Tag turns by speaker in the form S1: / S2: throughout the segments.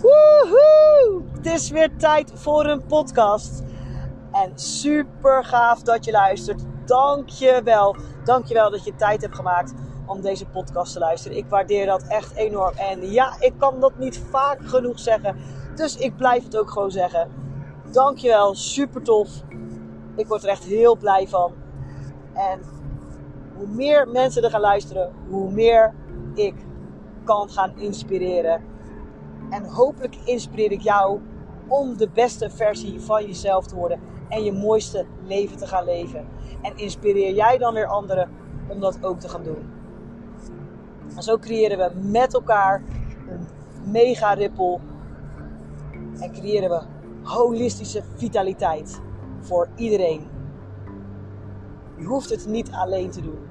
S1: Woehoe! Het is weer tijd voor een podcast. En super gaaf dat je luistert. Dank je wel. Dank je wel dat je tijd hebt gemaakt om deze podcast te luisteren. Ik waardeer dat echt enorm. En ja, ik kan dat niet vaak genoeg zeggen. Dus ik blijf het ook gewoon zeggen. Dank je wel. Super tof. Ik word er echt heel blij van. En hoe meer mensen er gaan luisteren, hoe meer ik kan gaan inspireren. En hopelijk inspireer ik jou om de beste versie van jezelf te worden en je mooiste leven te gaan leven. En inspireer jij dan weer anderen om dat ook te gaan doen. En zo creëren we met elkaar een mega rippel en creëren we holistische vitaliteit voor iedereen. Je hoeft het niet alleen te doen.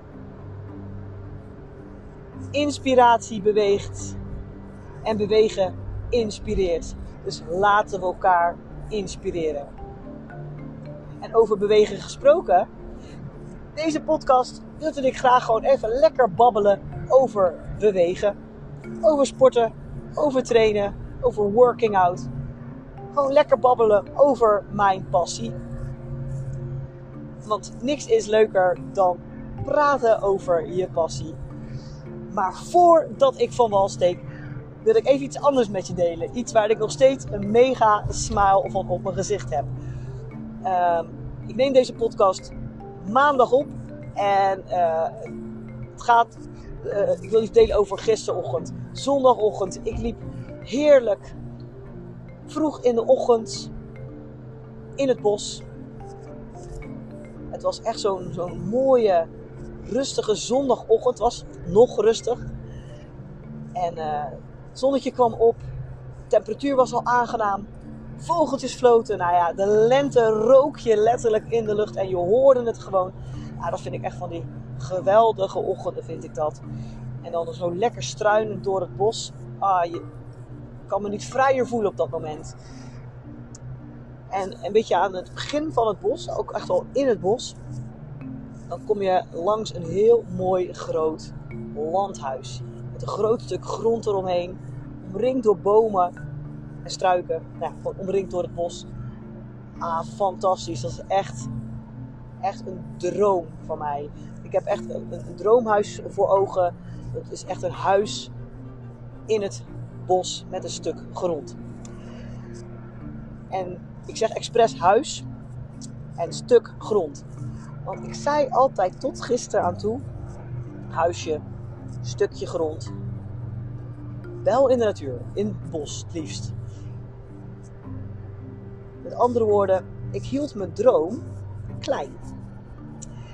S1: Inspiratie beweegt en bewegen inspireert. Dus laten we elkaar inspireren. En over bewegen gesproken, deze podcast wilde ik graag gewoon even lekker babbelen over bewegen, over sporten, over trainen, over working out. Gewoon lekker babbelen over mijn passie. Want niks is leuker dan praten over je passie. Maar voordat ik van wal steek, wil ik even iets anders met je delen. Iets waar ik nog steeds een mega smile van op mijn gezicht heb. Ehm, ik neem deze podcast maandag op. En uh, het gaat. Uh, ik wil iets delen over gisterochtend. Zondagochtend. Ik liep heerlijk. Vroeg in de ochtend. In het bos. Het was echt zo'n zo'n mooie, rustige zondagochtend. Was nog rustig. En uh, het zonnetje kwam op. De temperatuur was al aangenaam. Vogeltjes floten. Nou ja, de lente rook je letterlijk in de lucht. En je hoorde het gewoon. Ja, dat vind ik echt van die geweldige ochtenden, vind ik dat. En dan zo lekker struinend door het bos. Ah, je kan me niet vrijer voelen op dat moment. En een beetje aan het begin van het bos, ook echt al in het bos, dan kom je langs een heel mooi groot landhuis. Met een groot stuk grond eromheen, omringd door bomen en struiken. Nou, omringd door het bos. Ah, fantastisch. Dat is echt, echt een droom van mij. Ik heb echt een, een droomhuis voor ogen. Het is echt een huis in het bos met een stuk grond. En ik zeg expres huis en stuk grond. Want ik zei altijd tot gisteren aan toe: huisje, stukje grond. Wel in de natuur, in het bos liefst. Met andere woorden, ik hield mijn droom klein.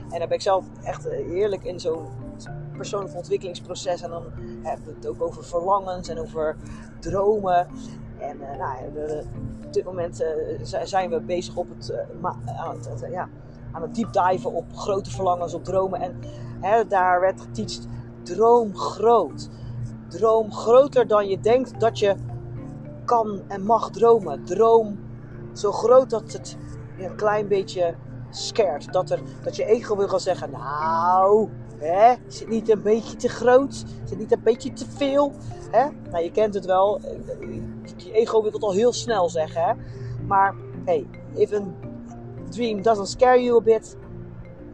S1: En daar ben ik zelf echt heerlijk in zo'n persoonlijk ontwikkelingsproces. En dan hebben we het ook over verlangens en over dromen. En uh, nou, op dit moment uh, zijn we bezig op het, het, ja, aan het deep diven op grote verlangens, op dromen. En hè, daar werd geteacht, droom groot. Droom groter dan je denkt dat je kan en mag dromen. Droom zo groot dat het je een klein beetje scared. Dat, er, dat je ego wil gaan zeggen, nou, hè, is het niet een beetje te groot? Is het niet een beetje te veel? Hè? Nou, je kent het wel. Je ego wil het al heel snel zeggen. Maar, hey, a dream doesn't scare you a bit,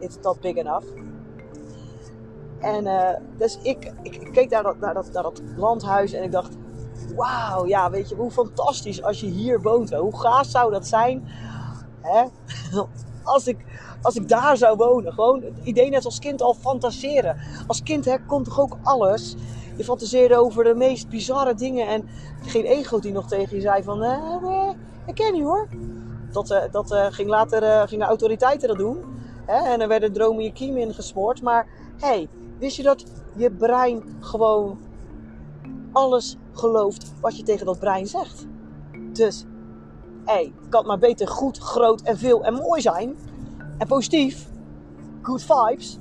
S1: it's not big enough. En uh, dus ik, ik, keek naar dat, naar, dat, naar dat landhuis en ik dacht, wauw, ja, weet je, hoe fantastisch als je hier woont. Hoe gaaf zou dat zijn hè? als, ik, als ik daar zou wonen. Gewoon het idee net als kind al fantaseren. Als kind hè, toch ook alles. Je fantaseerde over de meest bizarre dingen. En geen ego die nog tegen je zei van... Eh, nee, ik ken niet hoor. Dat, uh, dat uh, ging later uh, gingen autoriteiten dat doen. Hè? En er werden dromen je kiem ingesmoord. Maar hey, wist je dat je brein gewoon alles gelooft wat je tegen dat brein zegt? Dus, hé, hey, het kan maar beter goed, groot en veel en mooi zijn. En positief. Good vibes.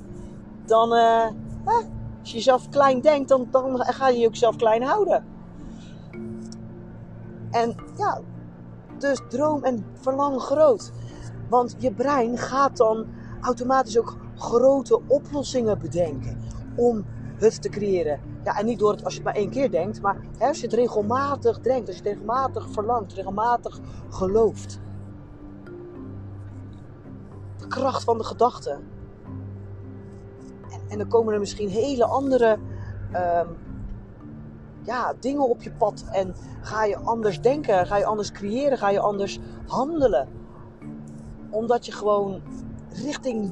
S1: Dan, eh, als je jezelf klein denkt, dan, dan ga je jezelf klein houden. En ja, dus droom en verlang groot. Want je brein gaat dan automatisch ook grote oplossingen bedenken. om het te creëren. Ja, en niet door het als je het maar één keer denkt, maar hè, als je het regelmatig denkt, als je het regelmatig verlangt, regelmatig gelooft. De kracht van de gedachte. En, en dan komen er misschien hele andere ehm, ja, dingen op je pad. En ga je anders denken, ga je anders creëren, ga je anders handelen. Omdat je gewoon richting,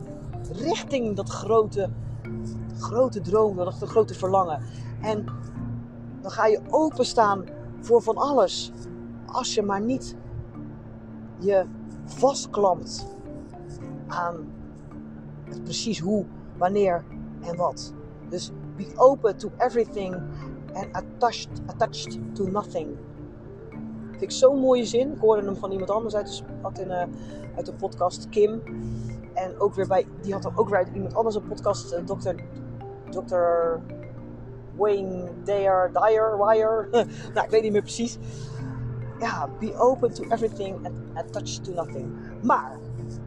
S1: richting dat grote, grote droom, dat grote verlangen. En dan ga je openstaan voor van alles. Als je maar niet je vastklampt aan het precies hoe, wanneer en wat. Dus be open to everything and attached, attached to nothing. Vind ik zo'n mooie zin. Ik hoorde hem van iemand anders uit de, in, uh, uit de podcast, Kim. En ook weer bij, die had dan ook weer uit iemand anders een podcast, uh, Dr. Dr. Wayne Dyer, Dyer, Wire. nou, ik weet niet meer precies. Ja, be open to everything and attached to nothing. Maar,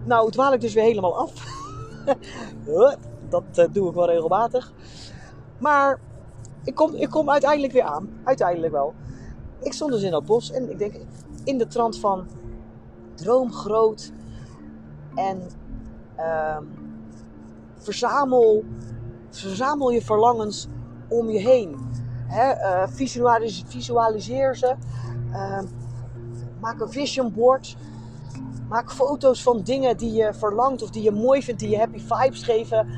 S1: nou dwaal ik dus weer helemaal af. dat uh, doe ik wel regelmatig. Maar ik kom, ik kom uiteindelijk weer aan. Uiteindelijk wel. Ik stond dus in dat bos en ik denk in de trant van droom groot en uh, verzamel, verzamel je verlangens om je heen. Hè, uh, visualiseer, ze. Uh, maak een vision board. Maak foto's van dingen die je verlangt of die je mooi vindt, die je happy vibes geven.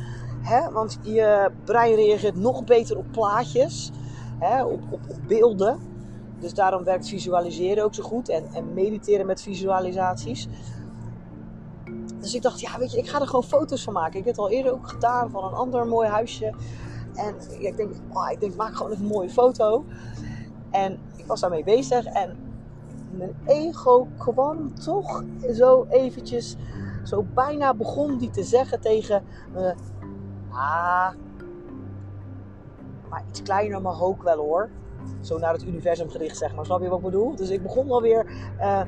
S1: Hè? Want je brein reageert nog beter op plaatjes, hè? Op, op, op, beelden. Dus daarom werkt visualiseren ook zo goed en, en mediteren met visualisaties. Dus ik dacht, ja, weet je, ik ga er gewoon foto's van maken. Ik heb het al eerder ook gedaan van een ander mooi huisje. En ik denk, oh, ik denk, maak gewoon een mooie foto. En ik was daarmee bezig en mijn ego kwam toch zo eventjes, zo bijna begon die te zeggen tegen me, Ah. Maar iets kleiner mag ook wel hoor. Zo naar het universum gericht, zeg maar. Snap je wat ik bedoel? Dus ik begon alweer, uh,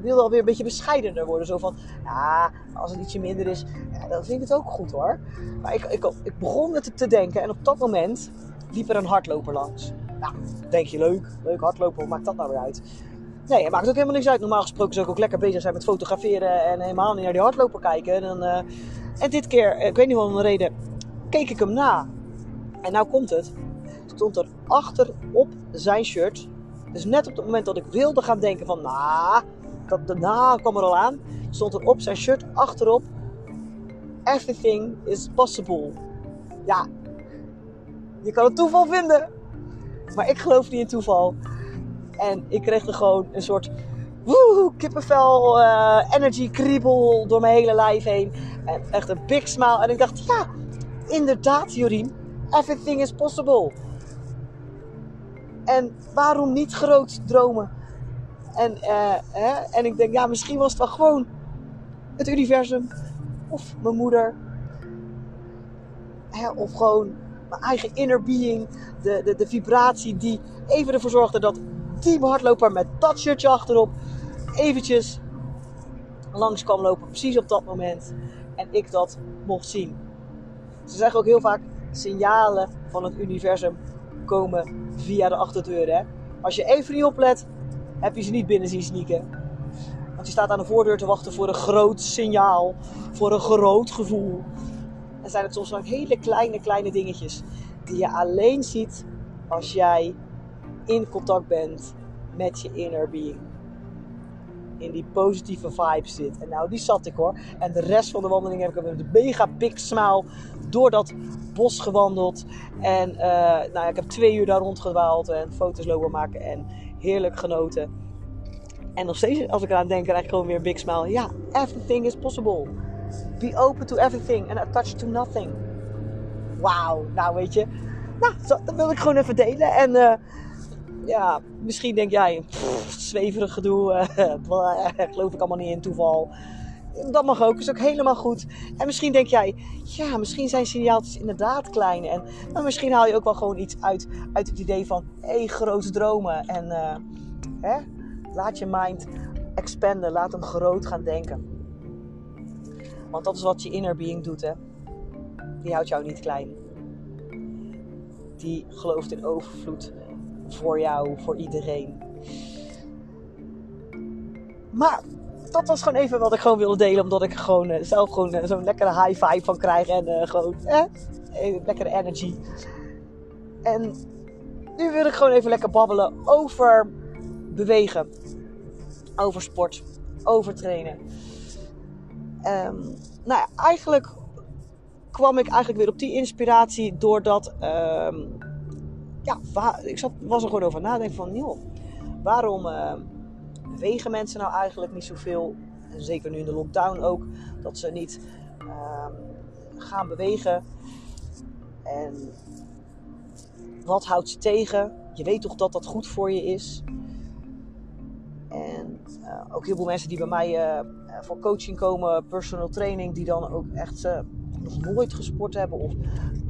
S1: wilde alweer een beetje bescheidener worden. Zo van, ja, als het ietsje minder is, ja, dan vind ik het ook goed hoor. Maar ik, ik, ik begon het te denken en op dat moment liep er een hardloper langs. Nou, denk je leuk, leuk hardlopen, maakt dat nou weer uit? Nee, het maakt ook helemaal niks uit. Normaal gesproken zou ik ook lekker bezig zijn met fotograferen en helemaal niet naar die hardloper kijken. En, uh, en dit keer, ik weet niet wat een reden, keek ik hem na. En nou komt het. Stond er achter op zijn shirt. Dus net op het moment dat ik wilde gaan denken van, nou, dat de na kwam er al aan. Stond er op zijn shirt achterop. Everything is possible. Ja, je kan het toeval vinden. Maar ik geloof niet in toeval. En ik kreeg er gewoon een soort woe, kippenvel, uh, energy kriebel door mijn hele lijf heen. En echt een big smile. En ik dacht, ja, inderdaad, Jorien, everything is possible. En waarom niet groot dromen? En, uh, hè? en ik denk, ja, misschien was het wel gewoon het universum. Of mijn moeder. Hè? Of gewoon mijn eigen inner being. De, de, de vibratie die even ervoor zorgde dat die hardloper met dat shirtje achterop eventjes langs kwam lopen. Precies op dat moment. En ik dat mocht zien. Ze zeggen ook heel vaak: signalen van het universum komen via de achterdeur. Hè? Als je even niet oplet, heb je ze niet binnen zien sneaken. Want je staat aan de voordeur te wachten voor een groot signaal, voor een groot gevoel. En zijn het soms ook hele kleine, kleine dingetjes die je alleen ziet als jij in contact bent met je inner being in die positieve vibe zit. En nou, die zat ik hoor. En de rest van de wandeling heb ik met een mega big smile door dat bos gewandeld. En uh, nou ik heb twee uur daar rondgedwaald en foto's lopen maken en heerlijk genoten. En nog steeds, als ik eraan denk, krijg ik gewoon weer big smile. Ja, everything is possible. Be open to everything and attached to nothing. Wauw, nou weet je. Nou, dat wil ik gewoon even delen. En uh, ja, misschien denk jij, zweverig gedoe, uh, geloof ik allemaal niet in toeval. Dat mag ook, is ook helemaal goed. En misschien denk jij, ja, misschien zijn signaaltjes inderdaad klein. En maar misschien haal je ook wel gewoon iets uit, uit het idee van, hé, grote dromen. En uh, hè, laat je mind expanden, laat hem groot gaan denken. Want dat is wat je inner being doet, hè. Die houdt jou niet klein. die gelooft in overvloed voor jou, voor iedereen. Maar dat was gewoon even wat ik gewoon wilde delen. Omdat ik gewoon uh, zelf gewoon uh, zo'n lekkere high vibe van krijg. En uh, gewoon eh, lekkere energy. En nu wil ik gewoon even lekker babbelen over bewegen. Over sport. Over trainen. Um, nou ja, eigenlijk kwam ik eigenlijk weer op die inspiratie doordat... Um, ja, ik zat, was er gewoon over nadenken van... joh, waarom uh, bewegen mensen nou eigenlijk niet zoveel? Zeker nu in de lockdown ook. Dat ze niet uh, gaan bewegen. En wat houdt ze tegen? Je weet toch dat dat goed voor je is? En uh, ook heel veel mensen die bij mij uh, voor coaching komen, personal training, die dan ook echt nog nooit gesport hebben of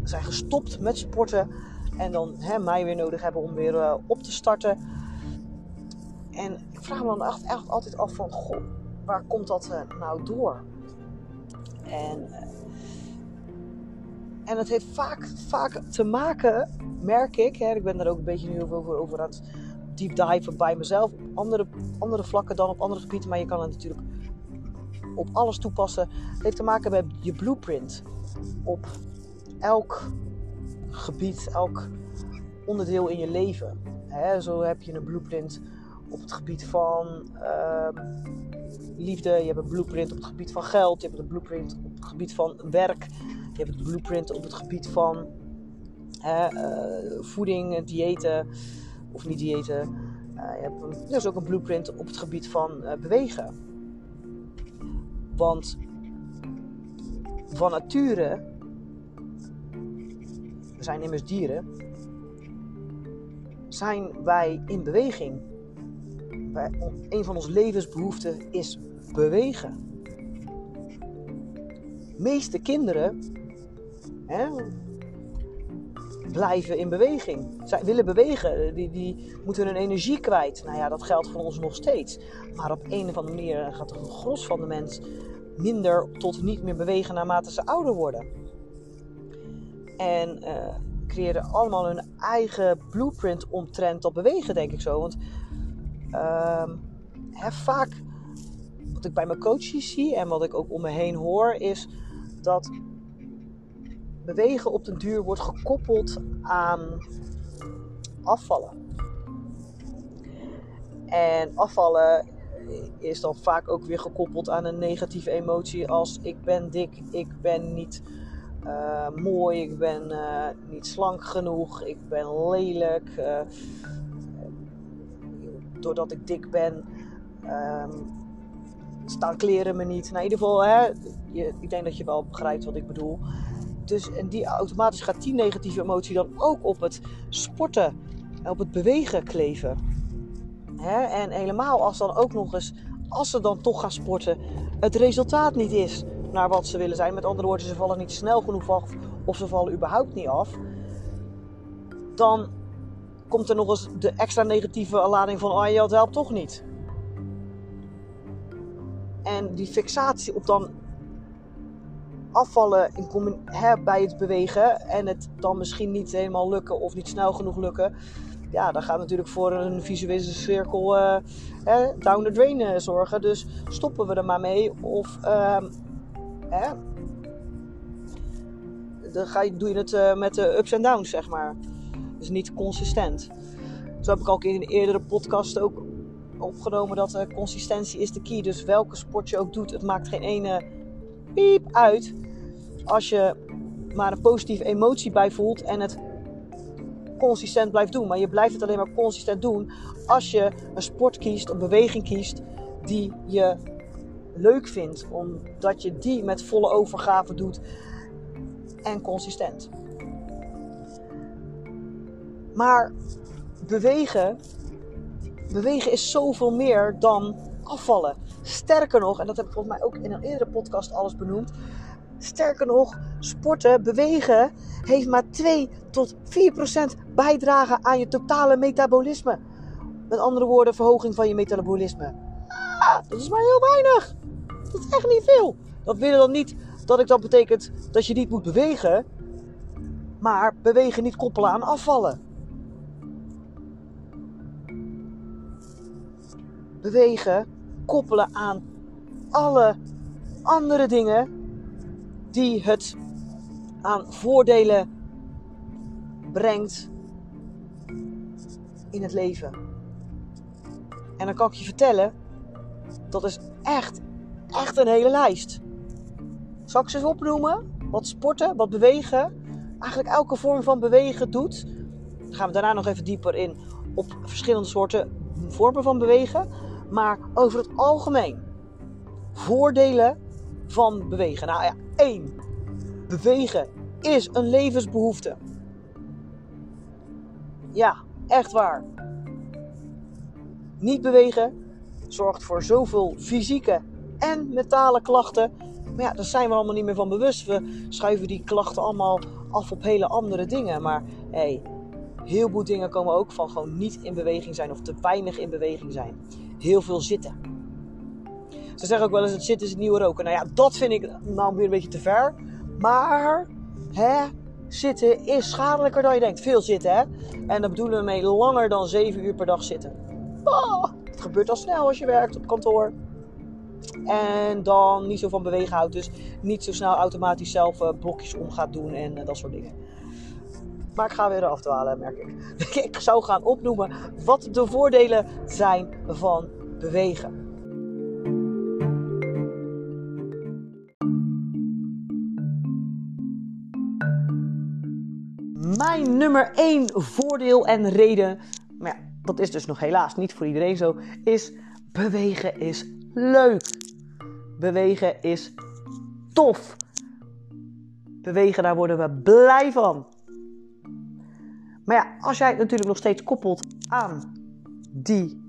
S1: zijn gestopt met sporten en dan hè, mij weer nodig hebben om weer op te starten. En ik vraag me dan echt, altijd af van, goh, waar komt dat nou door? En, en het heeft vaak, vaak te maken, merk ik, hè, ik ben daar ook een beetje nu over, over aan het deep dive bij mezelf. Op andere, andere vlakken dan op andere gebieden. Maar je kan het natuurlijk op alles toepassen. Het heeft te maken met je blueprint. Op elk gebied, elk onderdeel in je leven. zo heb je een blueprint op het gebied van uh, liefde. Je hebt een blueprint op het gebied van geld. Je hebt een blueprint op het gebied van werk. Je hebt een blueprint op het gebied van uh, voeding, diëten of niet diëten. Uh, je hebt is ook een blueprint op het gebied van uh, bewegen. Want van nature, zijn immers dieren, zijn wij in beweging. Een van onze levensbehoeften is bewegen. De meeste kinderen, hè, blijven in beweging. Zij willen bewegen, die, die moeten hun energie kwijt. Nou ja, dat geldt voor ons nog steeds. Maar op een of andere manier gaat de gros van de mens minder tot niet meer bewegen naarmate ze ouder worden. En uh, creëren allemaal hun eigen blueprint omtrent dat bewegen, denk ik zo. Want uh, hè, vaak, wat ik bij mijn coaches zie en wat ik ook om me heen hoor, is dat bewegen op den duur wordt gekoppeld aan afvallen. En afvallen is dan vaak ook weer gekoppeld aan een negatieve emotie als ik ben dik, ik ben niet uh, mooi, ik ben uh, niet slank genoeg, ik ben lelijk. Uh, doordat ik dik ben, um, staan kleren me niet. Nou, in ieder geval, hè, je, ik denk dat je wel begrijpt wat ik bedoel. Dus, en die automatisch gaat die negatieve emotie dan ook op het sporten, op het bewegen kleven. Hè? En helemaal als dan ook nog eens, als ze dan toch gaan sporten, het resultaat niet is naar wat ze willen zijn. Met andere woorden, ze vallen niet snel genoeg af of ze vallen überhaupt niet af. Dan komt er nog eens de extra negatieve lading van, oh ja, dat helpt toch niet. En die fixatie op dan afvallen bij het bewegen en het dan misschien niet helemaal lukken of niet snel genoeg lukken. Ja, dan gaat natuurlijk voor een visuele cirkel uh, down the drain uh, zorgen. Dus stoppen we er maar mee. Of uh, dan ga je, doe je het uh, met de ups en downs, zeg maar. Dus niet consistent. Zo heb ik al in een eerdere podcast ook opgenomen dat consistentie is de key. Dus welke sport je ook doet, het maakt geen ene piep uit als je maar een positieve emotie bij voelt en het consistent blijft doen. Maar je blijft het alleen maar consistent doen als je een sport kiest, een beweging kiest die je leuk vindt. Omdat je die met volle overgave doet en consistent. Maar bewegen, bewegen is zoveel meer dan afvallen. Sterker nog, en dat heb ik volgens mij ook in een eerdere podcast alles benoemd. Sterker nog, sporten, bewegen, heeft maar 2 tot 4 procent bijdragen aan je totale metabolisme. Met andere woorden, verhoging van je metabolisme. Dat is maar heel weinig. Dat is echt niet veel. Dat wil dan niet dat ik dan betekent dat je niet moet bewegen. Maar bewegen niet koppelen aan afvallen. Bewegen koppelen aan alle andere dingen die het aan voordelen brengt in het leven. En dan kan ik je vertellen, dat is echt, echt een hele lijst. Zal ik ze eens opnoemen? Wat sporten, wat bewegen, eigenlijk elke vorm van bewegen doet. Dan gaan we daarna nog even dieper in op verschillende soorten vormen van bewegen. Maar over het algemeen, voordelen van bewegen. Nou ja, één. Bewegen is een levensbehoefte. Ja, echt waar. Niet bewegen zorgt voor zoveel fysieke en mentale klachten. Maar ja, daar zijn we allemaal niet meer van bewust. We schuiven die klachten allemaal af op hele andere dingen. Maar hey, heel veel dingen komen ook van gewoon niet in beweging zijn of te weinig in beweging zijn. Heel veel zitten. Ze zeggen ook wel eens: het zitten is het nieuwe roken. Nou ja, dat vind ik nou weer een beetje te ver. Maar hè, zitten is schadelijker dan je denkt. Veel zitten, hè? En daar bedoelen we mee langer dan 7 uur per dag zitten. Gebeurt al snel als je werkt op kantoor. En dan niet zo van bewegen houdt. Dus niet zo snel automatisch zelf uh, blokjes om gaat doen en uh, dat soort dingen. Maar ik ga weer afdwalen, merk ik. ik zou gaan opnoemen wat de voordelen zijn van bewegen. Mijn nummer 1 voordeel en reden, dat is dus nog helaas niet voor iedereen zo, is bewegen is leuk. Bewegen is tof. Bewegen, daar worden we blij van. Maar ja, als jij het natuurlijk nog steeds koppelt aan die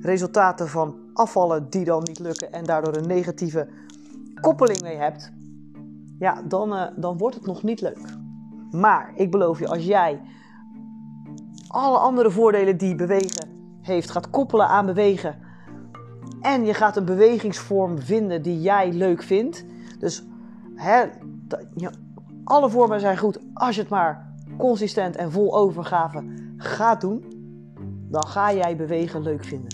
S1: resultaten van afvallen die dan niet lukken en daardoor een negatieve koppeling mee hebt, ja, dan, uh, dan wordt het nog niet leuk. Maar ik beloof je, als jij alle andere voordelen die bewegen heeft gaat koppelen aan bewegen en je gaat een bewegingsvorm vinden die jij leuk vindt. Dus hè, ja, alle vormen zijn goed als je het maar consistent en vol overgave gaat doen. Dan ga jij bewegen leuk vinden.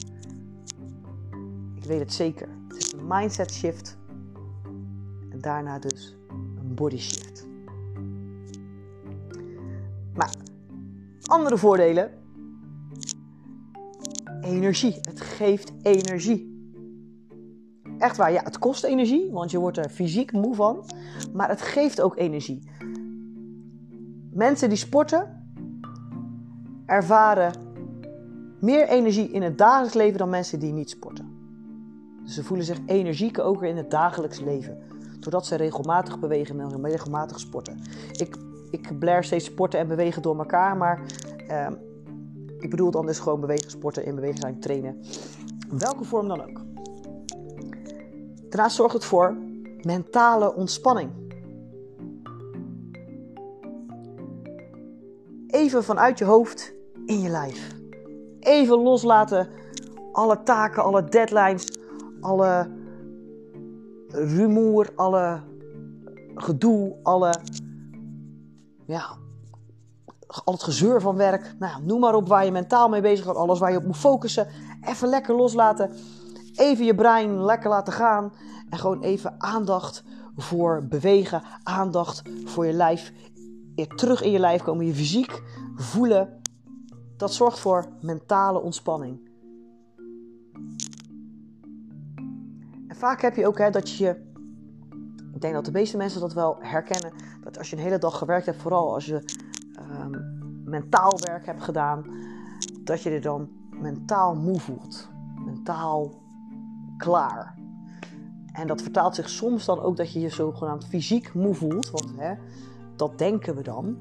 S1: Ik weet het zeker. Het is een mindset shift. En daarna dus een body shift. Maar andere voordelen. Energie. Het geeft energie. Echt waar, ja, het kost energie, want je wordt er fysiek moe van. Maar het geeft ook energie. Mensen die sporten ervaren meer energie in het dagelijks leven dan mensen die niet sporten. Dus ze voelen zich energieker ook in het dagelijks leven. Doordat ze regelmatig bewegen en regelmatig sporten. Ik, ik blair steeds sporten en bewegen door elkaar, maar uh, ik bedoel dan dus gewoon bewegen, sporten, in beweging zijn, trainen. Welke vorm dan ook. Daarnaast zorgt het voor mentale ontspanning. Even vanuit je hoofd in je lijf. Even loslaten alle taken, alle deadlines, alle rumoer, alle gedoe, alle ja, al het gezeur van werk. Nou, noem maar op waar je mentaal mee bezig bent, alles waar je op moet focussen. Even lekker loslaten even je brein lekker laten gaan. En gewoon even aandacht voor bewegen, aandacht voor je lijf. Weer terug in je lijf komen, je fysiek voelen. Dat zorgt voor mentale ontspanning. En vaak heb je ook hè, dat je. Ik denk dat de meeste mensen dat wel herkennen. Dat als je een hele dag gewerkt hebt, vooral als je um, mentaal werk hebt gedaan, dat je je dan mentaal moe voelt. Mentaal klaar. En dat vertaalt zich soms dan ook dat je je zogenaamd fysiek moe voelt. Want hè, dat denken we dan.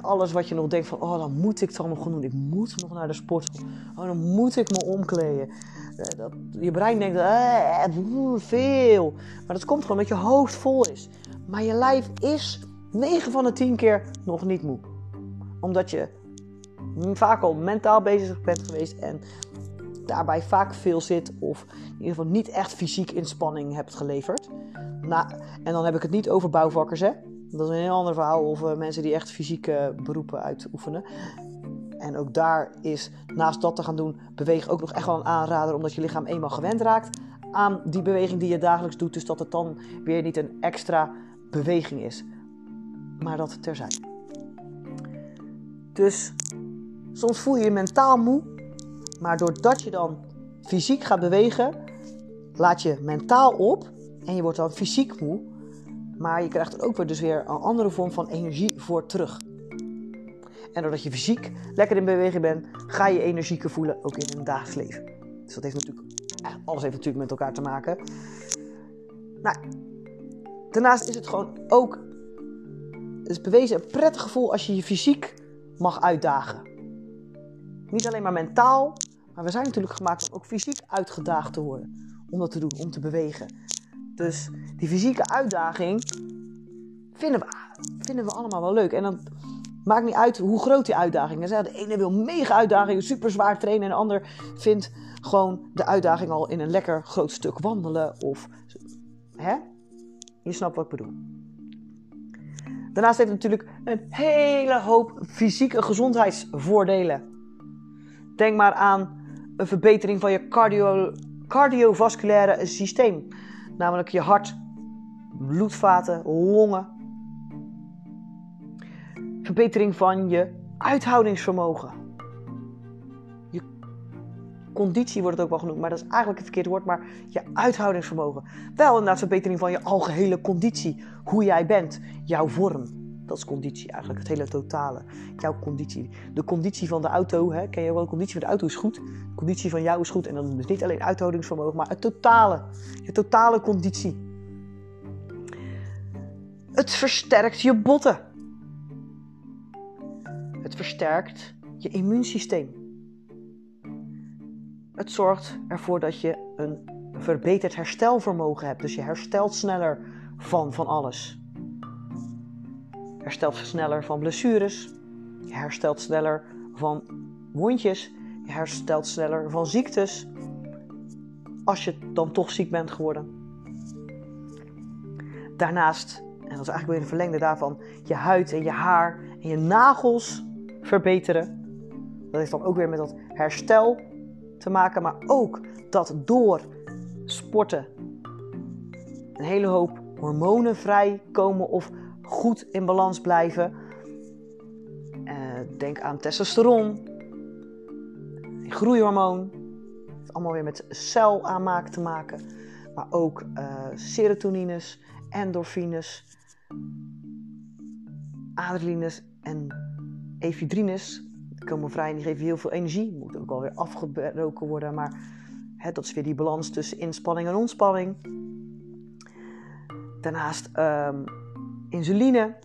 S1: alles wat je nog denkt van, oh, dan moet ik dan nog gaan doen. Ik moet nog naar de sportschool. Oh, dan moet ik me omkleden. Eh, dat, je brein denkt, eh, veel. Maar dat komt gewoon omdat je hoofd vol is. Maar je lijf is 9 van de 10 keer nog niet moe. Omdat je vaak al mentaal bezig bent geweest en daarbij vaak veel zit of in ieder geval niet echt fysiek inspanning hebt geleverd. En dan heb ik het niet over bouwvakkers, hè. Dat is een heel ander verhaal. Of uh, mensen die echt fysieke beroepen uitoefenen. En ook daar is, naast dat te gaan doen, bewegen ook nog echt wel een aanrader. Omdat je lichaam eenmaal gewend raakt aan die beweging die je dagelijks doet. Dus dat het dan weer niet een extra beweging is. Maar dat terzijde. Dus soms voel je je mentaal moe. Maar doordat je dan fysiek gaat bewegen, laat je mentaal op. En je wordt dan fysiek moe. Maar je krijgt er ook weer dus weer een andere vorm van energie voor terug. En doordat je fysiek lekker in beweging bent, ga je energieker voelen, ook in het dagelijks leven. Dus dat heeft natuurlijk, alles heeft natuurlijk met elkaar te maken. Nou, daarnaast is het gewoon ook, is bewezen, een prettig gevoel als je je fysiek mag uitdagen. Niet alleen maar mentaal, maar we zijn natuurlijk gemaakt om ook fysiek uitgedaagd te worden. Om dat te doen, om te bewegen. Dus die fysieke uitdaging vinden we, vinden we allemaal wel leuk. En dan maakt niet uit hoe groot die uitdaging is. De ene wil mega uitdagingen, super zwaar trainen. En de ander vindt gewoon de uitdaging al in een lekker groot stuk wandelen. Of, hè? Je snapt wat ik bedoel. Daarnaast heeft het natuurlijk een hele hoop fysieke gezondheidsvoordelen. Denk maar aan een verbetering van je cardio, cardiovasculaire systeem. Namelijk je hart, bloedvaten, longen. Verbetering van je uithoudingsvermogen. Conditie wordt het ook wel genoemd, maar dat is eigenlijk het verkeerde woord. Maar je uithoudingsvermogen. Wel inderdaad verbetering van je algehele conditie. Hoe jij bent, jouw vorm. Dat is conditie eigenlijk, het hele totale. Jouw conditie. De conditie van de auto, hè, ken je wel, de conditie van de auto is goed. De conditie van jou is goed. En dan is niet alleen uithoudingsvermogen, maar het totale. Je totale conditie. Het versterkt je botten. Het versterkt je immuunsysteem. Het zorgt ervoor dat je een verbeterd herstelvermogen hebt. Dus je herstelt sneller van van alles herstelt sneller van blessures. Je herstelt sneller van wondjes. Je herstelt sneller van ziektes. Als je dan toch ziek bent geworden. Daarnaast, en dat is eigenlijk weer een verlengde daarvan, je huid en je haar en je nagels verbeteren. Dat heeft dan ook weer met dat herstel te maken, maar ook dat door sporten een hele hoop hormonen vrijkomen of goed in balans blijven. Uh, denk aan testosteron, groeihormoon. Het allemaal weer met celaanmaak te maken. Maar ook uh, serotonines, endorfines, adrenalines en ephedrines. Komen vrij en die geven heel veel energie. Moet ook alweer afgebroken worden. Maar hè, dat is weer die balans tussen inspanning en ontspanning. Daarnaast um, insuline.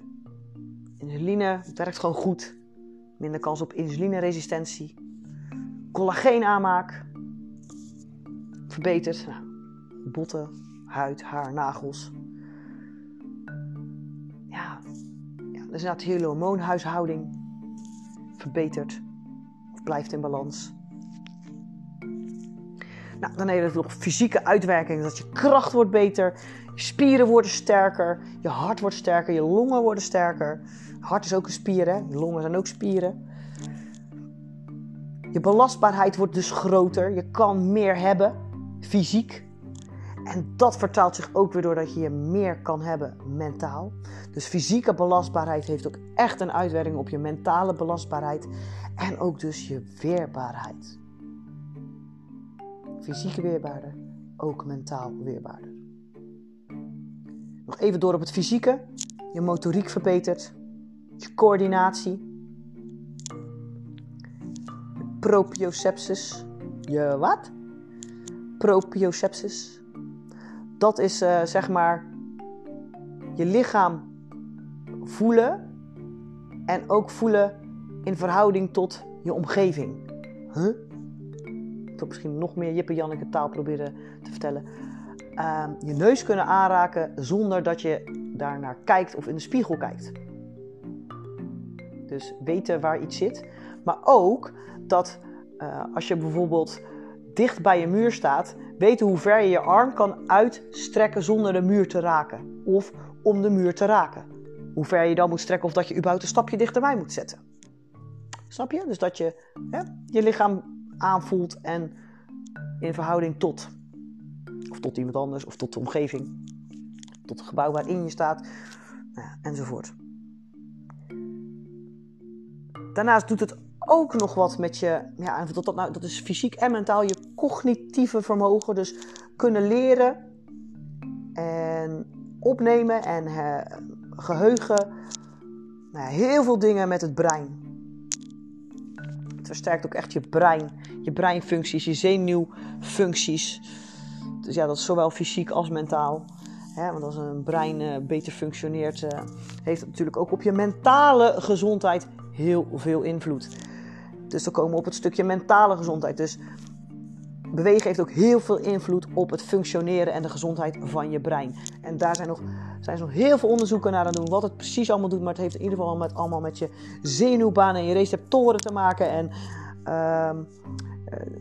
S1: Insuline werkt gewoon goed. Minder kans op insulineresistentie. Collageenaanmaak. Verbeterd. Nou, botten, huid, haar, nagels. Ja, ja dus inderdaad hele hormoonhuishouding. Verbeterd. Of blijft in balans. Nou, dan heeft het nog fysieke uitwerking. Dat je kracht wordt beter. Je spieren worden sterker, je hart wordt sterker, je longen worden sterker. hart is ook een spier, hè? Je longen zijn ook spieren. Je belastbaarheid wordt dus groter. Je kan meer hebben, fysiek. En dat vertaalt zich ook weer doordat je je meer kan hebben mentaal. Dus fysieke belastbaarheid heeft ook echt een uitwerking op je mentale belastbaarheid. En ook dus je weerbaarheid. Fysieke weerbaarder, ook mentaal weerbaarder. Nog even door op het fysieke. Je motoriek verbetert. Je coördinatie. Proprioceptus. Je wat? Proprioceptus. Dat is uh, zeg maar je lichaam voelen en ook voelen in verhouding tot je omgeving. Ik wil misschien nog meer Jippe Janneke taal proberen te vertellen. Ehm, je neus kunnen aanraken zonder dat je daarnaar kijkt of in de spiegel kijkt. Dus weten waar iets zit. Maar ook dat uh, als je bijvoorbeeld dicht bij een muur staat, weten hoe ver je je arm kan uitstrekken zonder de muur te raken. Of om de muur te raken. hoe ver je dan moet strekken of dat je überhaupt een stapje dichterbij moet zetten. Snap je? Dus dat je hè, je lichaam aanvoelt en in verhouding tot. Of tot iemand anders, of tot de omgeving. Tot het gebouw waarin je staat, nou ja, enzovoort. Daarnaast doet het ook nog wat met je, ja, dat, dat, nou, dat is fysiek en mentaal, je cognitieve vermogen. Dus kunnen leren en opnemen en uh, geheugen. Nou heel veel dingen met het brein. Het versterkt ook echt je brein, je breinfuncties, je zenuwfuncties. Dus ja, dat is zowel fysiek als mentaal. want als een brein uh, beter functioneert, uh, heeft het natuurlijk ook op je mentale gezondheid heel veel invloed. Dus dan komen we op het stukje mentale gezondheid. Dus bewegen heeft ook heel veel invloed op het functioneren en de gezondheid van je brein. En daar zijn nog, zijn nog heel veel onderzoeken naar aan doen wat het precies allemaal doet. Maar het heeft in ieder geval met, allemaal met je zenuwbanen en je receptoren te maken. En uh,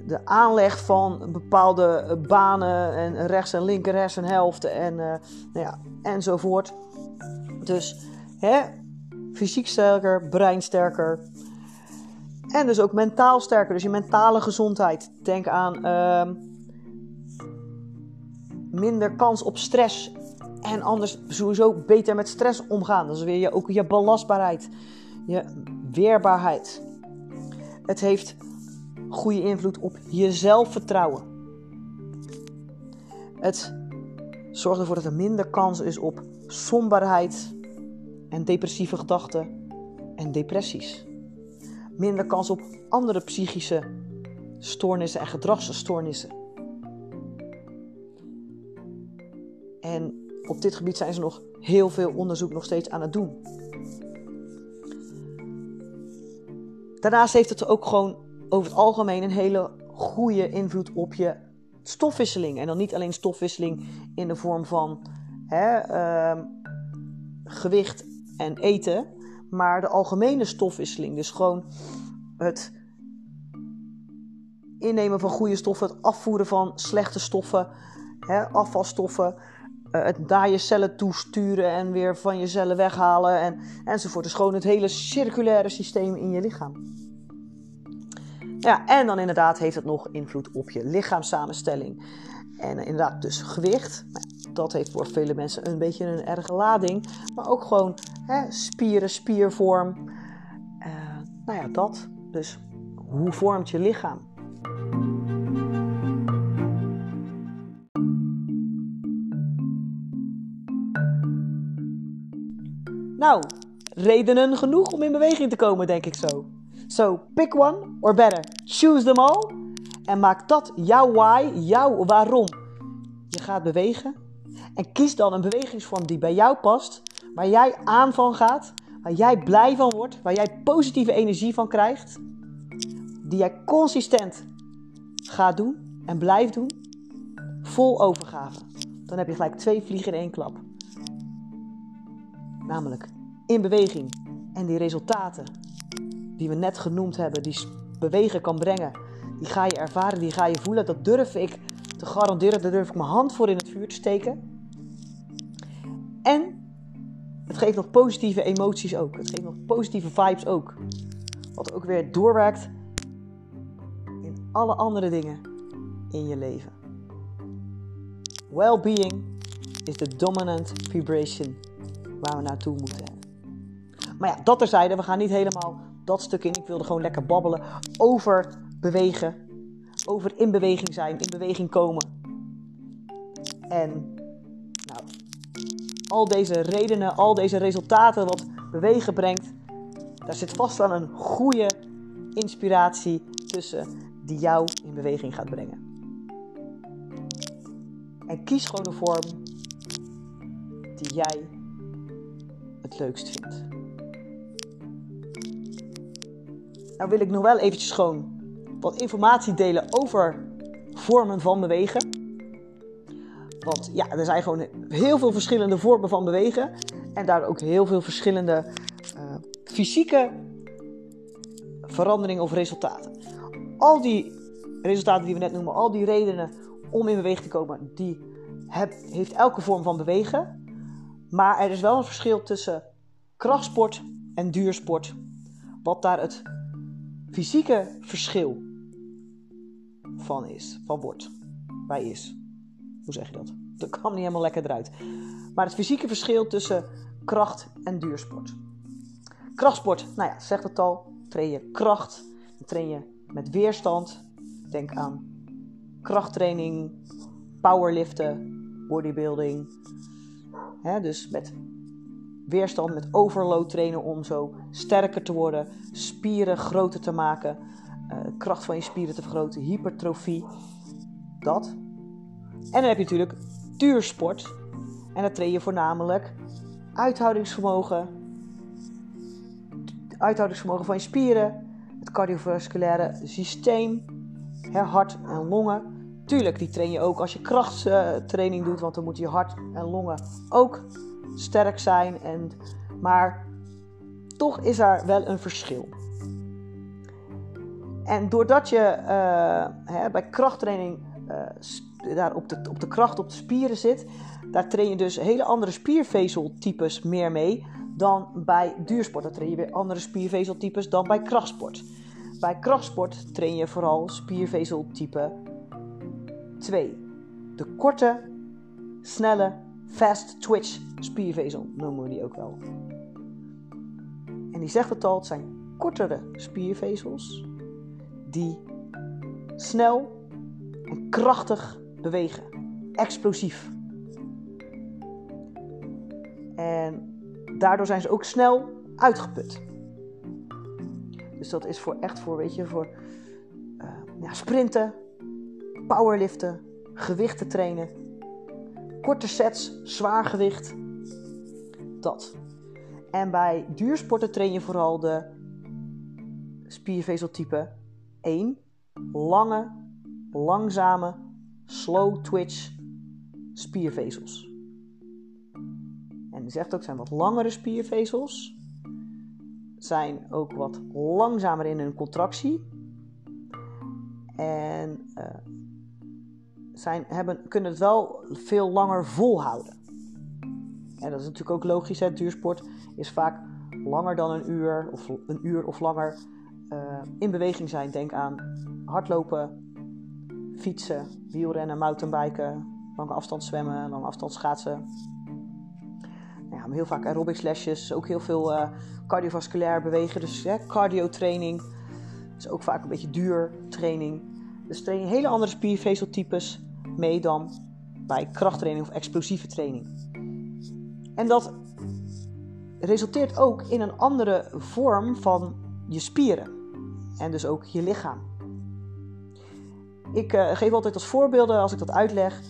S1: de aanleg van bepaalde banen en rechts en linker hersenhelft en uh, nou ja, enzovoort. Dus hè, fysiek sterker, brein sterker. En dus ook mentaal sterker, dus je mentale gezondheid. Denk aan uh, minder kans op stress. En anders sowieso beter met stress omgaan. Dat is weer je, ook je belastbaarheid, je weerbaarheid. Het heeft goede invloed op je zelfvertrouwen. Het zorgt ervoor dat er minder kans is op somberheid en depressieve gedachten en depressies. Minder kans op andere psychische stoornissen en gedragsstoornissen. En op dit gebied zijn ze nog heel veel onderzoek nog steeds aan het doen. Daarnaast heeft het ook gewoon over het algemeen een hele goede invloed op je stofwisseling. En dan niet alleen stofwisseling in de vorm van hè, uh, gewicht en eten, maar de algemene stofwisseling. Dus gewoon het innemen van goede stoffen, het afvoeren van slechte stoffen, hè, afvalstoffen, uh, het naar je cellen toesturen en weer van je cellen weghalen en, enzovoort. Dus gewoon het hele circulaire systeem in je lichaam. Ja, en dan inderdaad heeft het nog invloed op je lichaamssamenstelling. En inderdaad, dus gewicht. Dat heeft voor vele mensen een beetje een erge lading. Maar ook gewoon hè, spieren, spiervorm. Uh, nou ja, dat. Dus hoe vormt je lichaam? Nou, redenen genoeg om in beweging te komen, denk ik zo. So pick one or better, choose them all. En maak dat jouw why, jouw waarom. Je gaat bewegen. En kies dan een bewegingsvorm die bij jou past. Waar jij aan van gaat. Waar jij blij van wordt. Waar jij positieve energie van krijgt. Die jij consistent gaat doen en blijft doen. Vol overgave. Dan heb je gelijk twee vliegen in één klap. Namelijk in beweging en die resultaten die we net genoemd hebben, die bewegen kan brengen, die ga je ervaren, die ga je voelen. Dat durf ik te garanderen, daar durf ik mijn hand voor in het vuur te steken. En het geeft nog positieve emoties ook. Het geeft nog positieve vibes ook. Wat ook weer doorwerkt in alle andere dingen in je leven. Well-being is de dominant vibration waar we naartoe moeten. Maar ja, dat terzijde, we gaan niet helemaal dat stuk in. Ik wilde gewoon lekker babbelen over bewegen. Over in beweging zijn, in beweging komen. En al deze redenen, al deze resultaten wat bewegen brengt, daar zit vast wel een goede inspiratie tussen die jou in beweging gaat brengen. En kies gewoon een vorm die jij het leukst vindt. Nou wil ik nog wel eventjes gewoon wat informatie delen over vormen van bewegen. Want ja, er zijn gewoon heel veel verschillende vormen van bewegen. En daar ook heel veel verschillende uh, fysieke veranderingen of resultaten. Al die resultaten die we net noemen, al die redenen om in beweging te komen, die heb, heeft elke vorm van bewegen. Maar er is wel een verschil tussen krachtsport en duursport. Wat daar het fysieke verschil van is, van wordt, bij is. Hoe zeg je dat? Dat kwam niet helemaal lekker eruit. Maar het fysieke verschil tussen kracht en duursport. Krachtsport, nou ja, zegt het al, train je kracht, dan train je met weerstand. Denk aan krachttraining, powerliften, bodybuilding. dus met weerstand, met overload trainen om zo sterker te worden, spieren groter te maken, uh, kracht van je spieren te vergroten, hypertrofie. Dat. En dan heb je natuurlijk duursport. En dan train je voornamelijk uithoudingsvermogen, uithoudingsvermogen van je spieren, het cardiovasculaire systeem, hart en longen. Tuurlijk, die train je ook als je krachttraining doet, want dan moeten je hart en longen ook sterk zijn. En, maar toch is er wel een verschil. En doordat je uh, hè, bij krachttraining uh, daar op de, op de kracht op de spieren zit, daar train je dus hele andere spiervezeltypes meer mee dan bij duursport. Daar train je weer andere spiervezeltypes dan bij krachtsport. Bij krachtsport train je vooral spiervezeltype 2. De korte, snelle, fast twitch spiervezel noemen we die ook wel. En die zegt het al, het zijn kortere spiervezels die snel en krachtig bewegen. Explosief. En daardoor zijn ze ook snel uitgeput. Dus dat is voor echt voor, weet je, voor uh, ja, sprinten, powerliften, gewichten trainen, korte sets, zwaar gewicht. Dat. En bij duursporten train je vooral de spiervezeltype 1. Lange, langzame, slow twitch spiervezels. En die zegt ook, zijn wat langere spiervezels. Zijn ook wat langzamer in hun contractie. En uh, zijn, hebben, kunnen het wel veel langer volhouden. En dat is natuurlijk ook logisch. Hè? Duursport is vaak langer dan een uur of een uur of langer uh, in beweging zijn. Denk aan hardlopen, fietsen, wielrennen, mountainbiken, lange afstand zwemmen, lange afstand schaatsen. Ja, heel vaak aerobics lesjes, ook heel veel uh, cardiovasculair bewegen. Dus hè, cardio training. is ook vaak een beetje duur training. Dus train je hele andere spiervezeltypes mee dan bij krachttraining of explosieve training. En dat resulteert ook in een andere vorm van je spieren en dus ook je lichaam. Ik uh, geef altijd als voorbeelden, als ik dat uitleg,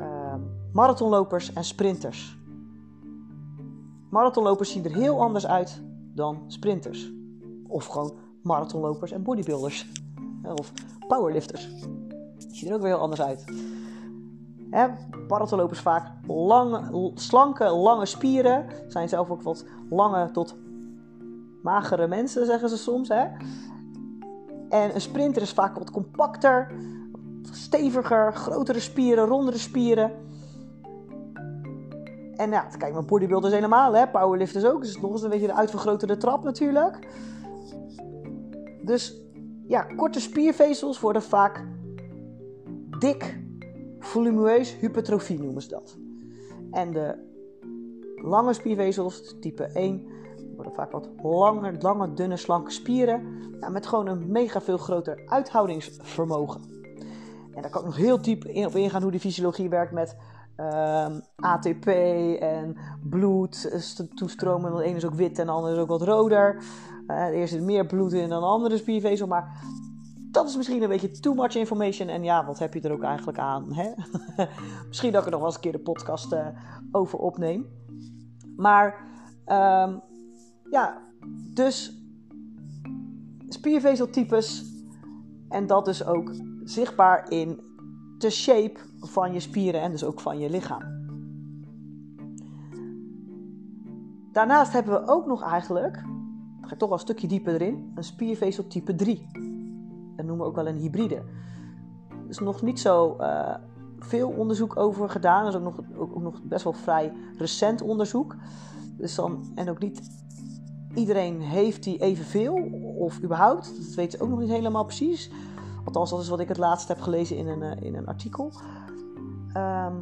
S1: uh, marathonlopers en sprinters. Marathonlopers zien er heel anders uit dan sprinters. Of gewoon marathonlopers en bodybuilders. Of powerlifters. Die zien er ook weer heel anders uit. Hè, marathonlopers vaak slanke, lange spieren. Zijn zelf ook wat lange tot magere mensen, zeggen ze soms. Hè? En een sprinter is vaak wat compacter, steviger, grotere spieren, rondere spieren. En ja, kijk, maar bodybuilders helemaal, hè? powerlifters ook. Dus nog eens een beetje de uitvergroterde trap natuurlijk. Dus ja, korte spiervezels worden vaak dik volumeus hypertrofie noemen ze dat. En de lange spiervezels, type 1, worden vaak wat langer, lange, dunne, slanke spieren. Ja, met gewoon een mega veel groter uithoudingsvermogen. En daar kan ik nog heel diep op ingaan hoe die fysiologie werkt met ehm, ATP en bloed toestromen. De ene is ook wit en de andere is ook wat roder. Uh, er zit meer bloed in dan de andere spiervezel. Maar dat is misschien een beetje too much information. En ja, wat heb je er ook eigenlijk aan? Hè? misschien dat ik er nog wel eens een keer de podcast uh, over opneem. Maar um, ja, dus spiervezeltypes. En dat dus ook zichtbaar in de shape van je spieren en dus ook van je lichaam. Daarnaast hebben we ook nog eigenlijk, ga ik toch wel een stukje dieper erin, een spiervezeltype 3 dat noemen we ook wel een hybride. Er is nog niet zo uh, veel onderzoek over gedaan. Er is ook nog, ook, nog best wel vrij recent onderzoek. Dus dan, en ook niet iedereen heeft die evenveel, of überhaupt. Dat weten ze ook nog niet helemaal precies. Althans, dat is wat ik het laatst heb gelezen in een, in een artikel. Ehm,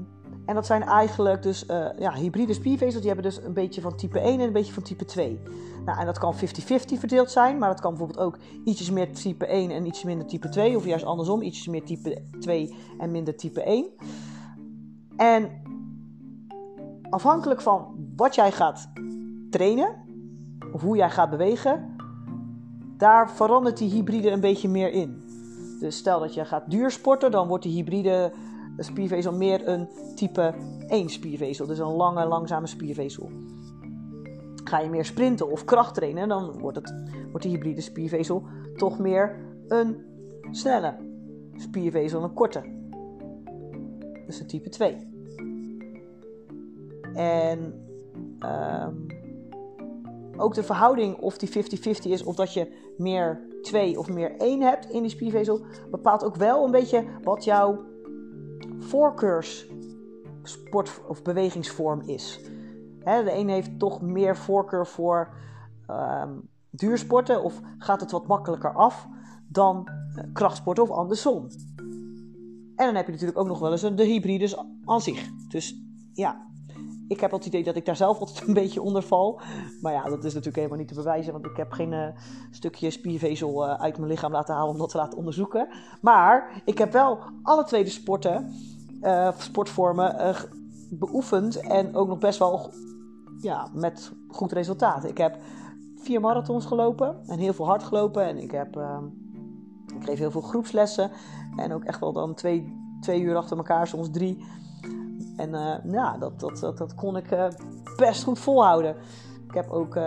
S1: en dat zijn eigenlijk dus uh, ja, hybride spiervezels. Die hebben dus een beetje van type 1 en een beetje van type 2. Nou, en dat kan 50-50 verdeeld zijn. Maar dat kan bijvoorbeeld ook ietsjes meer type 1 en iets minder type 2. Of juist andersom, ietsjes meer type 2 en minder type 1. En afhankelijk van wat jij gaat trainen, of hoe jij gaat bewegen, daar verandert die hybride een beetje meer in. Dus stel dat je gaat duursporten, dan wordt die hybride spiervezel meer een type 1 spiervezel. Dus een lange, langzame spiervezel. Ga je meer sprinten of kracht trainen, dan wordt, het, wordt die hybride spiervezel toch meer een snelle spiervezel, een korte. Dus een type 2. En um, ook de verhouding of die 50-50 is, of dat je meer 2 of meer 1 hebt in die spiervezel, bepaalt ook wel een beetje wat jouw voorkeurs sport- of bewegingsvorm is. de een heeft toch meer voorkeur voor um, duursporten of gaat het wat makkelijker af dan uh, krachtsporten of andersom. En dan heb je natuurlijk ook nog wel eens de hybrides aan zich. Dus ja, ik heb het idee dat ik daar zelf altijd een beetje onder val. Maar ja, dat is natuurlijk helemaal niet te bewijzen, want ik heb geen uh, stukje spiervezel uh, uit mijn lichaam laten halen om dat te laten onderzoeken. Maar ik heb wel alle twee de sporten uh, sportvormen beoefend en ook nog best wel ja, met goed resultaat. Ik heb vier marathons gelopen en heel veel hard gelopen en ik heb uh, ik geef heel veel groepslessen en ook echt wel dan twee, twee uur achter elkaar, soms drie. En ja, dat, dat, dat, dat kon ik best goed volhouden. Ik heb ook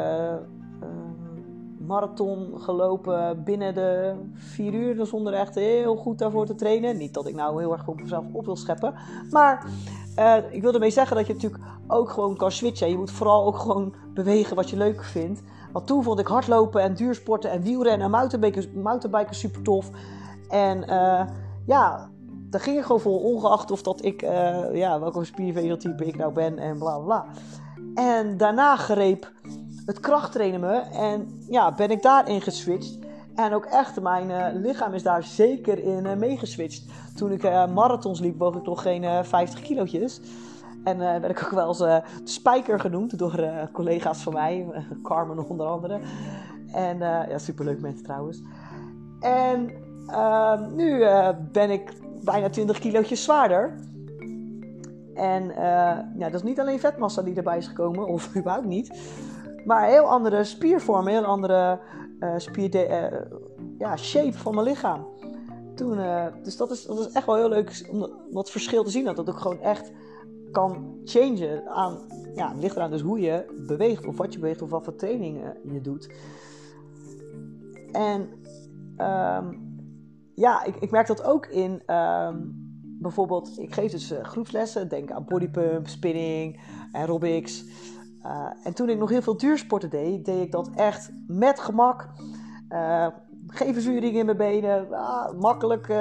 S1: marathon gelopen binnen de vier uur. Zonder echt heel goed daarvoor te trainen. Niet dat ik nou heel erg op mezelf op wil scheppen. Maar ik wil ermee zeggen dat je natuurlijk ook gewoon kan switchen. Je moet vooral ook gewoon bewegen wat je leuk vindt. Want toen vond ik hardlopen en duursporten en wielrennen en mountainbiken, super tof. En ja, daar ging ik gewoon voor. Ongeacht of dat ik, uh, ja, welke spiervezeltype ik nou ben en bla bla. En daarna greep het krachttrainen me. En ja, ben ik daarin geswitcht. En ook echt, mijn uh, lichaam is daar zeker in uh, meegeswitcht. Toen ik marathons liep, woog ik nog geen 50 kilootjes. En werd ik ook wel eens de spijker genoemd door collega's van mij. Carmen onder andere. En ja, superleuk mensen trouwens. En ehm, nu ben ik bijna 20 kilootjes zwaarder. En ja, dat is niet alleen vetmassa die erbij is gekomen, of überhaupt niet. Maar heel andere spiervormen, heel andere uh, spier, uh, ja, shape van mijn lichaam. Toen, dus dat is, dat is echt wel heel leuk om dat verschil te zien. Dat dat ook gewoon echt kan changen aan, ja, het ligt eraan dus hoe je beweegt of wat je beweegt of wat voor training je doet. En um, ja, ik, ik merk dat ook in um, bijvoorbeeld, ik geef dus groepslessen, denk aan bodypump, spinning, aerobics. Uh, en toen ik nog heel veel duursporten deed, deed ik dat echt met gemak. Uh, geen verzuring in mijn benen. Ah, makkelijk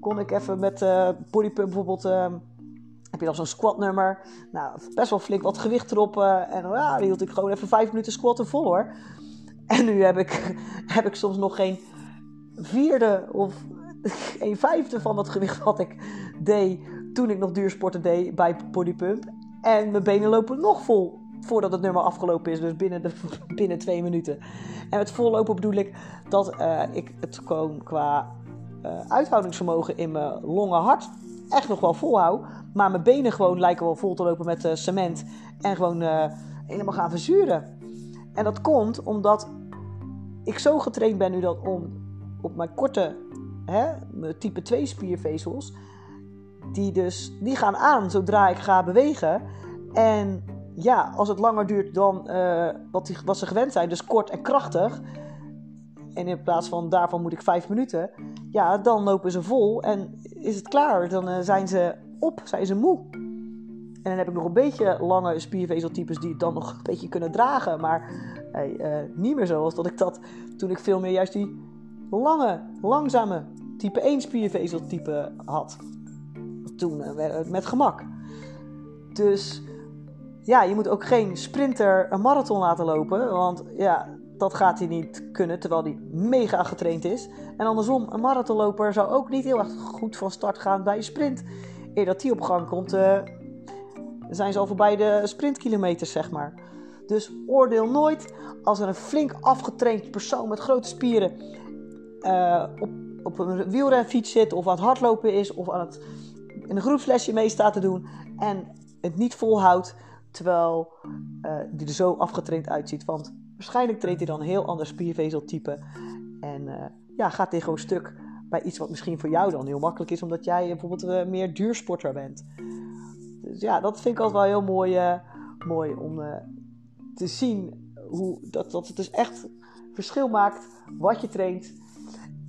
S1: kon ik even met bodypump bijvoorbeeld. heb je dan zo'n squatnummer. Nou, best wel flink wat gewicht erop. en ja, dan hield ik gewoon even vijf minuten squatten vol hoor. En nu heb ik, heb ik soms nog geen vierde of een vijfde van dat gewicht wat ik deed toen ik nog duursporten deed bij bodypump. En mijn benen lopen nog vol voordat het nummer afgelopen is. Dus binnen, de, binnen twee minuten. En met vollopen bedoel ik dat uh, ik het gewoon qua uh, uithoudingsvermogen in mijn longen hart echt nog wel volhoud. Maar mijn benen gewoon lijken wel vol te lopen met uh, cement. En gewoon helemaal gaan verzuren. En dat komt omdat ik zo getraind ben nu dat om op mijn korte, hè, mijn type 2 spiervezels, die dus, die gaan aan zodra ik ga bewegen. En ja, als het langer duurt dan uh, wat, die, wat ze gewend zijn, dus kort en krachtig. En in plaats van daarvan moet ik vijf minuten. Ja, dan lopen ze vol en is het klaar. Dan uh, zijn ze op, zijn ze moe. En dan heb ik nog een beetje lange spiervezeltypes die het dan nog een beetje kunnen dragen. Maar uh, niet meer zoals dat ik dat toen ik veel meer juist die lange, langzame type 1 spiervezeltype had. Toen met gemak. Dus ja, je moet ook geen sprinter een marathon laten lopen. Want ja, dat gaat hij niet kunnen, terwijl hij mega getraind is. En andersom, een marathonloper zou ook niet heel erg goed van start gaan bij een sprint. Eer dat die op gang komt, uh, zijn ze al voorbij de sprintkilometers, zeg maar. Dus oordeel nooit als er een flink afgetraind persoon met grote spieren uh, op, op een wielrenfiets zit, of aan het hardlopen is, of aan het in een groepslesje mee staat te doen en het niet volhoudt, terwijl uh, die er zo afgetraind uitziet. Want waarschijnlijk treedt hij dan een heel ander spiervezeltype en uh, ja, gaat hij gewoon stuk bij iets wat misschien voor jou dan heel makkelijk is, omdat jij bijvoorbeeld meer duursporter bent. Dus ja, dat vind ik altijd wel heel mooi, mooi om te zien hoe, dat, dat het dus echt verschil maakt wat je traint.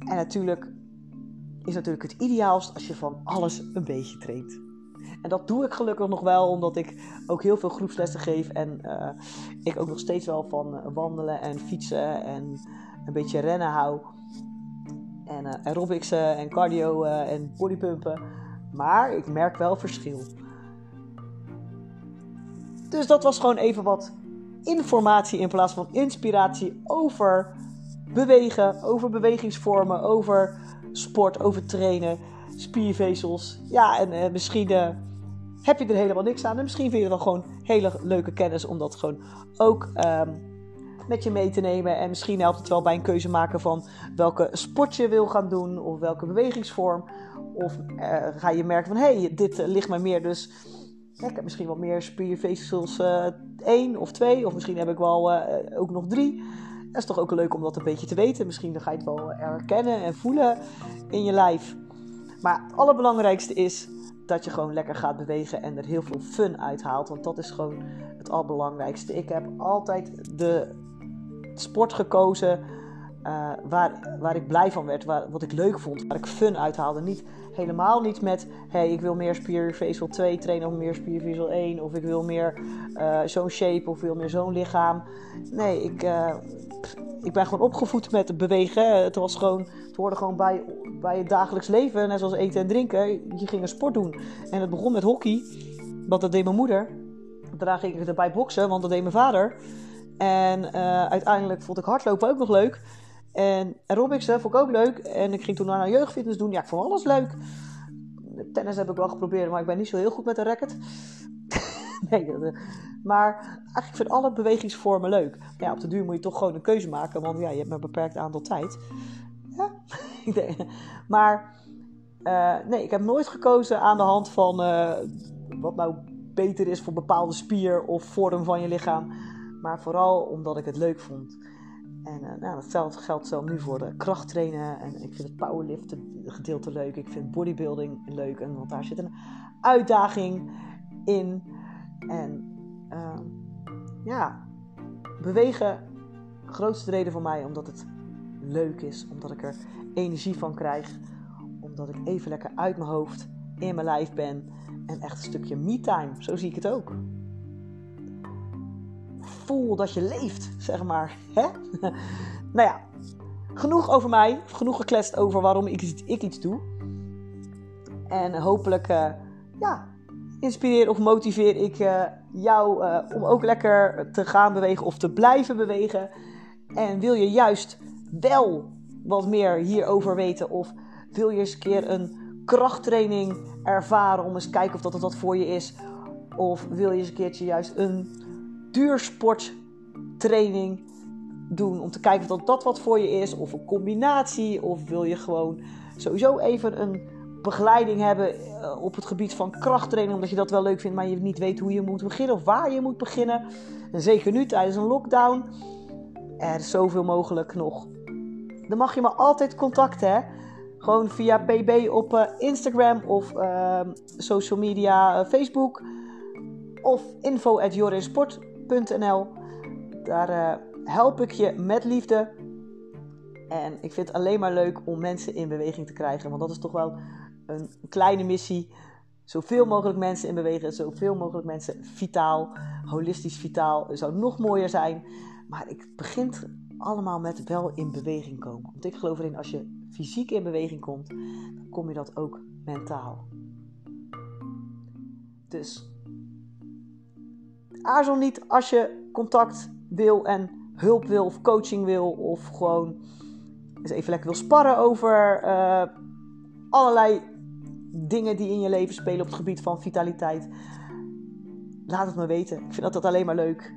S1: En natuurlijk is natuurlijk het ideaalst als je van alles een beetje traint. En dat doe ik gelukkig nog wel, omdat ik ook heel veel groepslessen geef. En uh, ik ook nog steeds wel van uh, wandelen en fietsen en een beetje rennen hou. En uh, en cardio en bodypumpen. Maar ik merk wel verschil. Dus dat was gewoon even wat informatie in plaats van inspiratie over bewegen, over bewegingsvormen, over sport, over trainen, spiervezels. Ja, en uh, misschien uh, heb je er helemaal niks aan. En misschien vind je het wel gewoon hele leuke kennis om dat gewoon ook um, met je mee te nemen. En misschien helpt het wel bij een keuze maken van welke sport je wil gaan doen of welke bewegingsvorm. Of uh, ga je merken van hé, hey, dit ligt mij meer dus ja, ik heb misschien wat meer spiervezels uh, één of twee, of misschien heb ik wel ook nog drie. Dat is toch ook leuk om dat een beetje te weten. Misschien ga je het wel herkennen en voelen in je lijf. Maar het allerbelangrijkste is dat je gewoon lekker gaat bewegen en er heel veel fun uithaalt. Want dat is gewoon het allerbelangrijkste. Ik heb altijd de sport gekozen uh, waar, waar ik blij van werd, waar, wat ik leuk vond, waar ik fun uithaalde. Niet, helemaal niet met, hey, ik wil meer spiervezel 2 trainen of meer spiervezel 1 of ik wil meer uh, zo'n shape of wil meer zo'n lichaam. Nee, ik, uh, ik ben gewoon opgevoed met bewegen. Het was gewoon, het hoorde gewoon bij, bij het dagelijks leven, net zoals eten en drinken. Je ging een sport doen. En het begon met hockey, want dat deed mijn moeder. Daarna ging ik erbij boksen, want dat deed mijn vader. En uh, uiteindelijk vond ik hardlopen ook nog leuk. En aerobics vond ik ook leuk. En ik ging toen naar jeugdfitness doen. Ja, ik vond alles leuk. Tennis heb ik wel geprobeerd, maar ik ben niet zo heel goed met een racket. nee, eh, maar eigenlijk vind alle bewegingsvormen leuk. Ja, op de duur moet je toch gewoon een keuze maken, want ja, je hebt maar een beperkt aantal tijd. Ja, maar uh, nee, ik heb nooit gekozen aan de hand van uh, wat nou beter is voor bepaalde spier of vorm van je lichaam. Maar vooral omdat ik het leuk vond. En uh, nou, dat geldt zo nu voor de krachttrainen. En ik vind het powerliften gedeelte leuk. Ik vind bodybuilding leuk. En, want daar zit een uitdaging in. En uh, ja, bewegen. Grootste reden voor mij omdat het leuk is. Omdat ik er energie van krijg. Omdat ik even lekker uit mijn hoofd in mijn lijf ben. En echt een stukje me-time. Zo zie ik het ook voel dat je leeft, zeg maar. Hè? nou ja, genoeg over mij. Genoeg gekletst over waarom ik, ik iets doe. En hopelijk uh, ja, inspireer of motiveer ik uh, jou uh, om ook lekker te gaan bewegen of te blijven bewegen. En wil je juist wel wat meer hierover weten of wil je eens een keer een krachttraining ervaren om eens kijken of dat het wat voor je is? Of wil je eens een keertje juist een duursporttraining doen. Om te kijken of dat wat voor je is. Of een combinatie. Of wil je gewoon sowieso even een begeleiding hebben eh, op het gebied van krachttraining. Omdat je dat wel leuk vindt, maar je niet weet hoe je moet beginnen. Of waar je moet beginnen. En zeker nu tijdens een lockdown. Er is zoveel mogelijk nog. Dan mag je me altijd contacten. Hè? Gewoon via pb op uh, Instagram of uh, social media, Facebook. Of info daar uh, help ik je met liefde. En ik vind het alleen maar leuk om mensen in beweging te krijgen. Want dat is toch wel een kleine missie. Zoveel mogelijk mensen in bewegen. Zoveel mogelijk mensen vitaal, holistisch vitaal. zou nog mooier zijn. Maar het begint allemaal met wel in beweging komen. Want ik geloof erin, als je fysiek in beweging komt, dan kom je dat ook mentaal. Dus aarzel niet als je contact wil en hulp wil of coaching wil of gewoon eens even lekker wil sparren over uh, allerlei dingen die in je leven spelen op het gebied van vitaliteit. Laat het me weten. Ik vind dat, dat alleen maar leuk.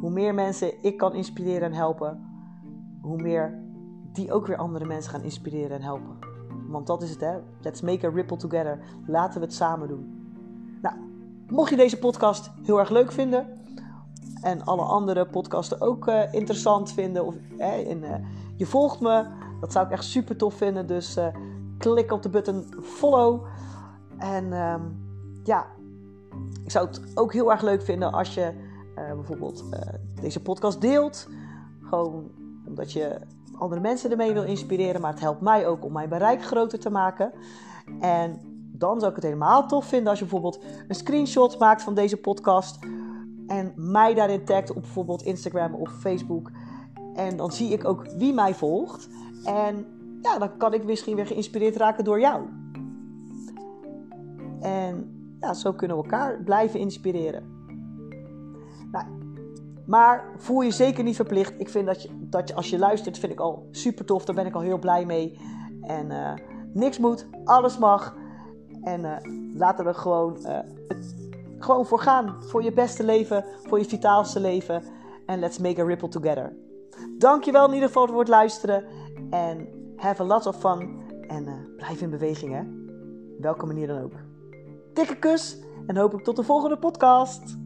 S1: Hoe meer mensen ik kan inspireren en helpen, hoe meer die ook weer andere mensen gaan inspireren en helpen. Want dat is het, hè? Let's make a ripple together. Laten we het samen doen. Mocht je deze podcast heel erg leuk vinden en alle andere podcasten ook uh, interessant vinden, of en, uh, je volgt me, dat zou ik echt super tof vinden. Dus klik op de button follow. En um, ja, ik zou het ook heel erg leuk vinden als je bijvoorbeeld deze podcast deelt. Gewoon omdat je andere mensen ermee wil inspireren, maar het helpt mij ook om mijn bereik groter te maken. En dan zou ik het helemaal tof vinden als je bijvoorbeeld een screenshot maakt van deze podcast en mij daarin tagt op bijvoorbeeld Instagram of Facebook. En dan zie ik ook wie mij volgt. En ja, dan kan ik misschien weer geïnspireerd raken door jou. En ja, zo kunnen we elkaar blijven inspireren. Nou, maar voel je zeker niet verplicht. Ik vind dat je, dat je als je luistert, vind ik al super tof. Daar ben ik al heel blij mee. En uh, niks moet, alles mag. En uh, laten we gewoon, het, gewoon voor gaan. Voor je beste leven, voor je vitaalste leven. En let's make a ripple together. Dankjewel in ieder geval voor het luisteren. En have a lot of fun. En blijf in beweging hè. Welke manier dan ook. Dikke kus en hopelijk tot de volgende podcast.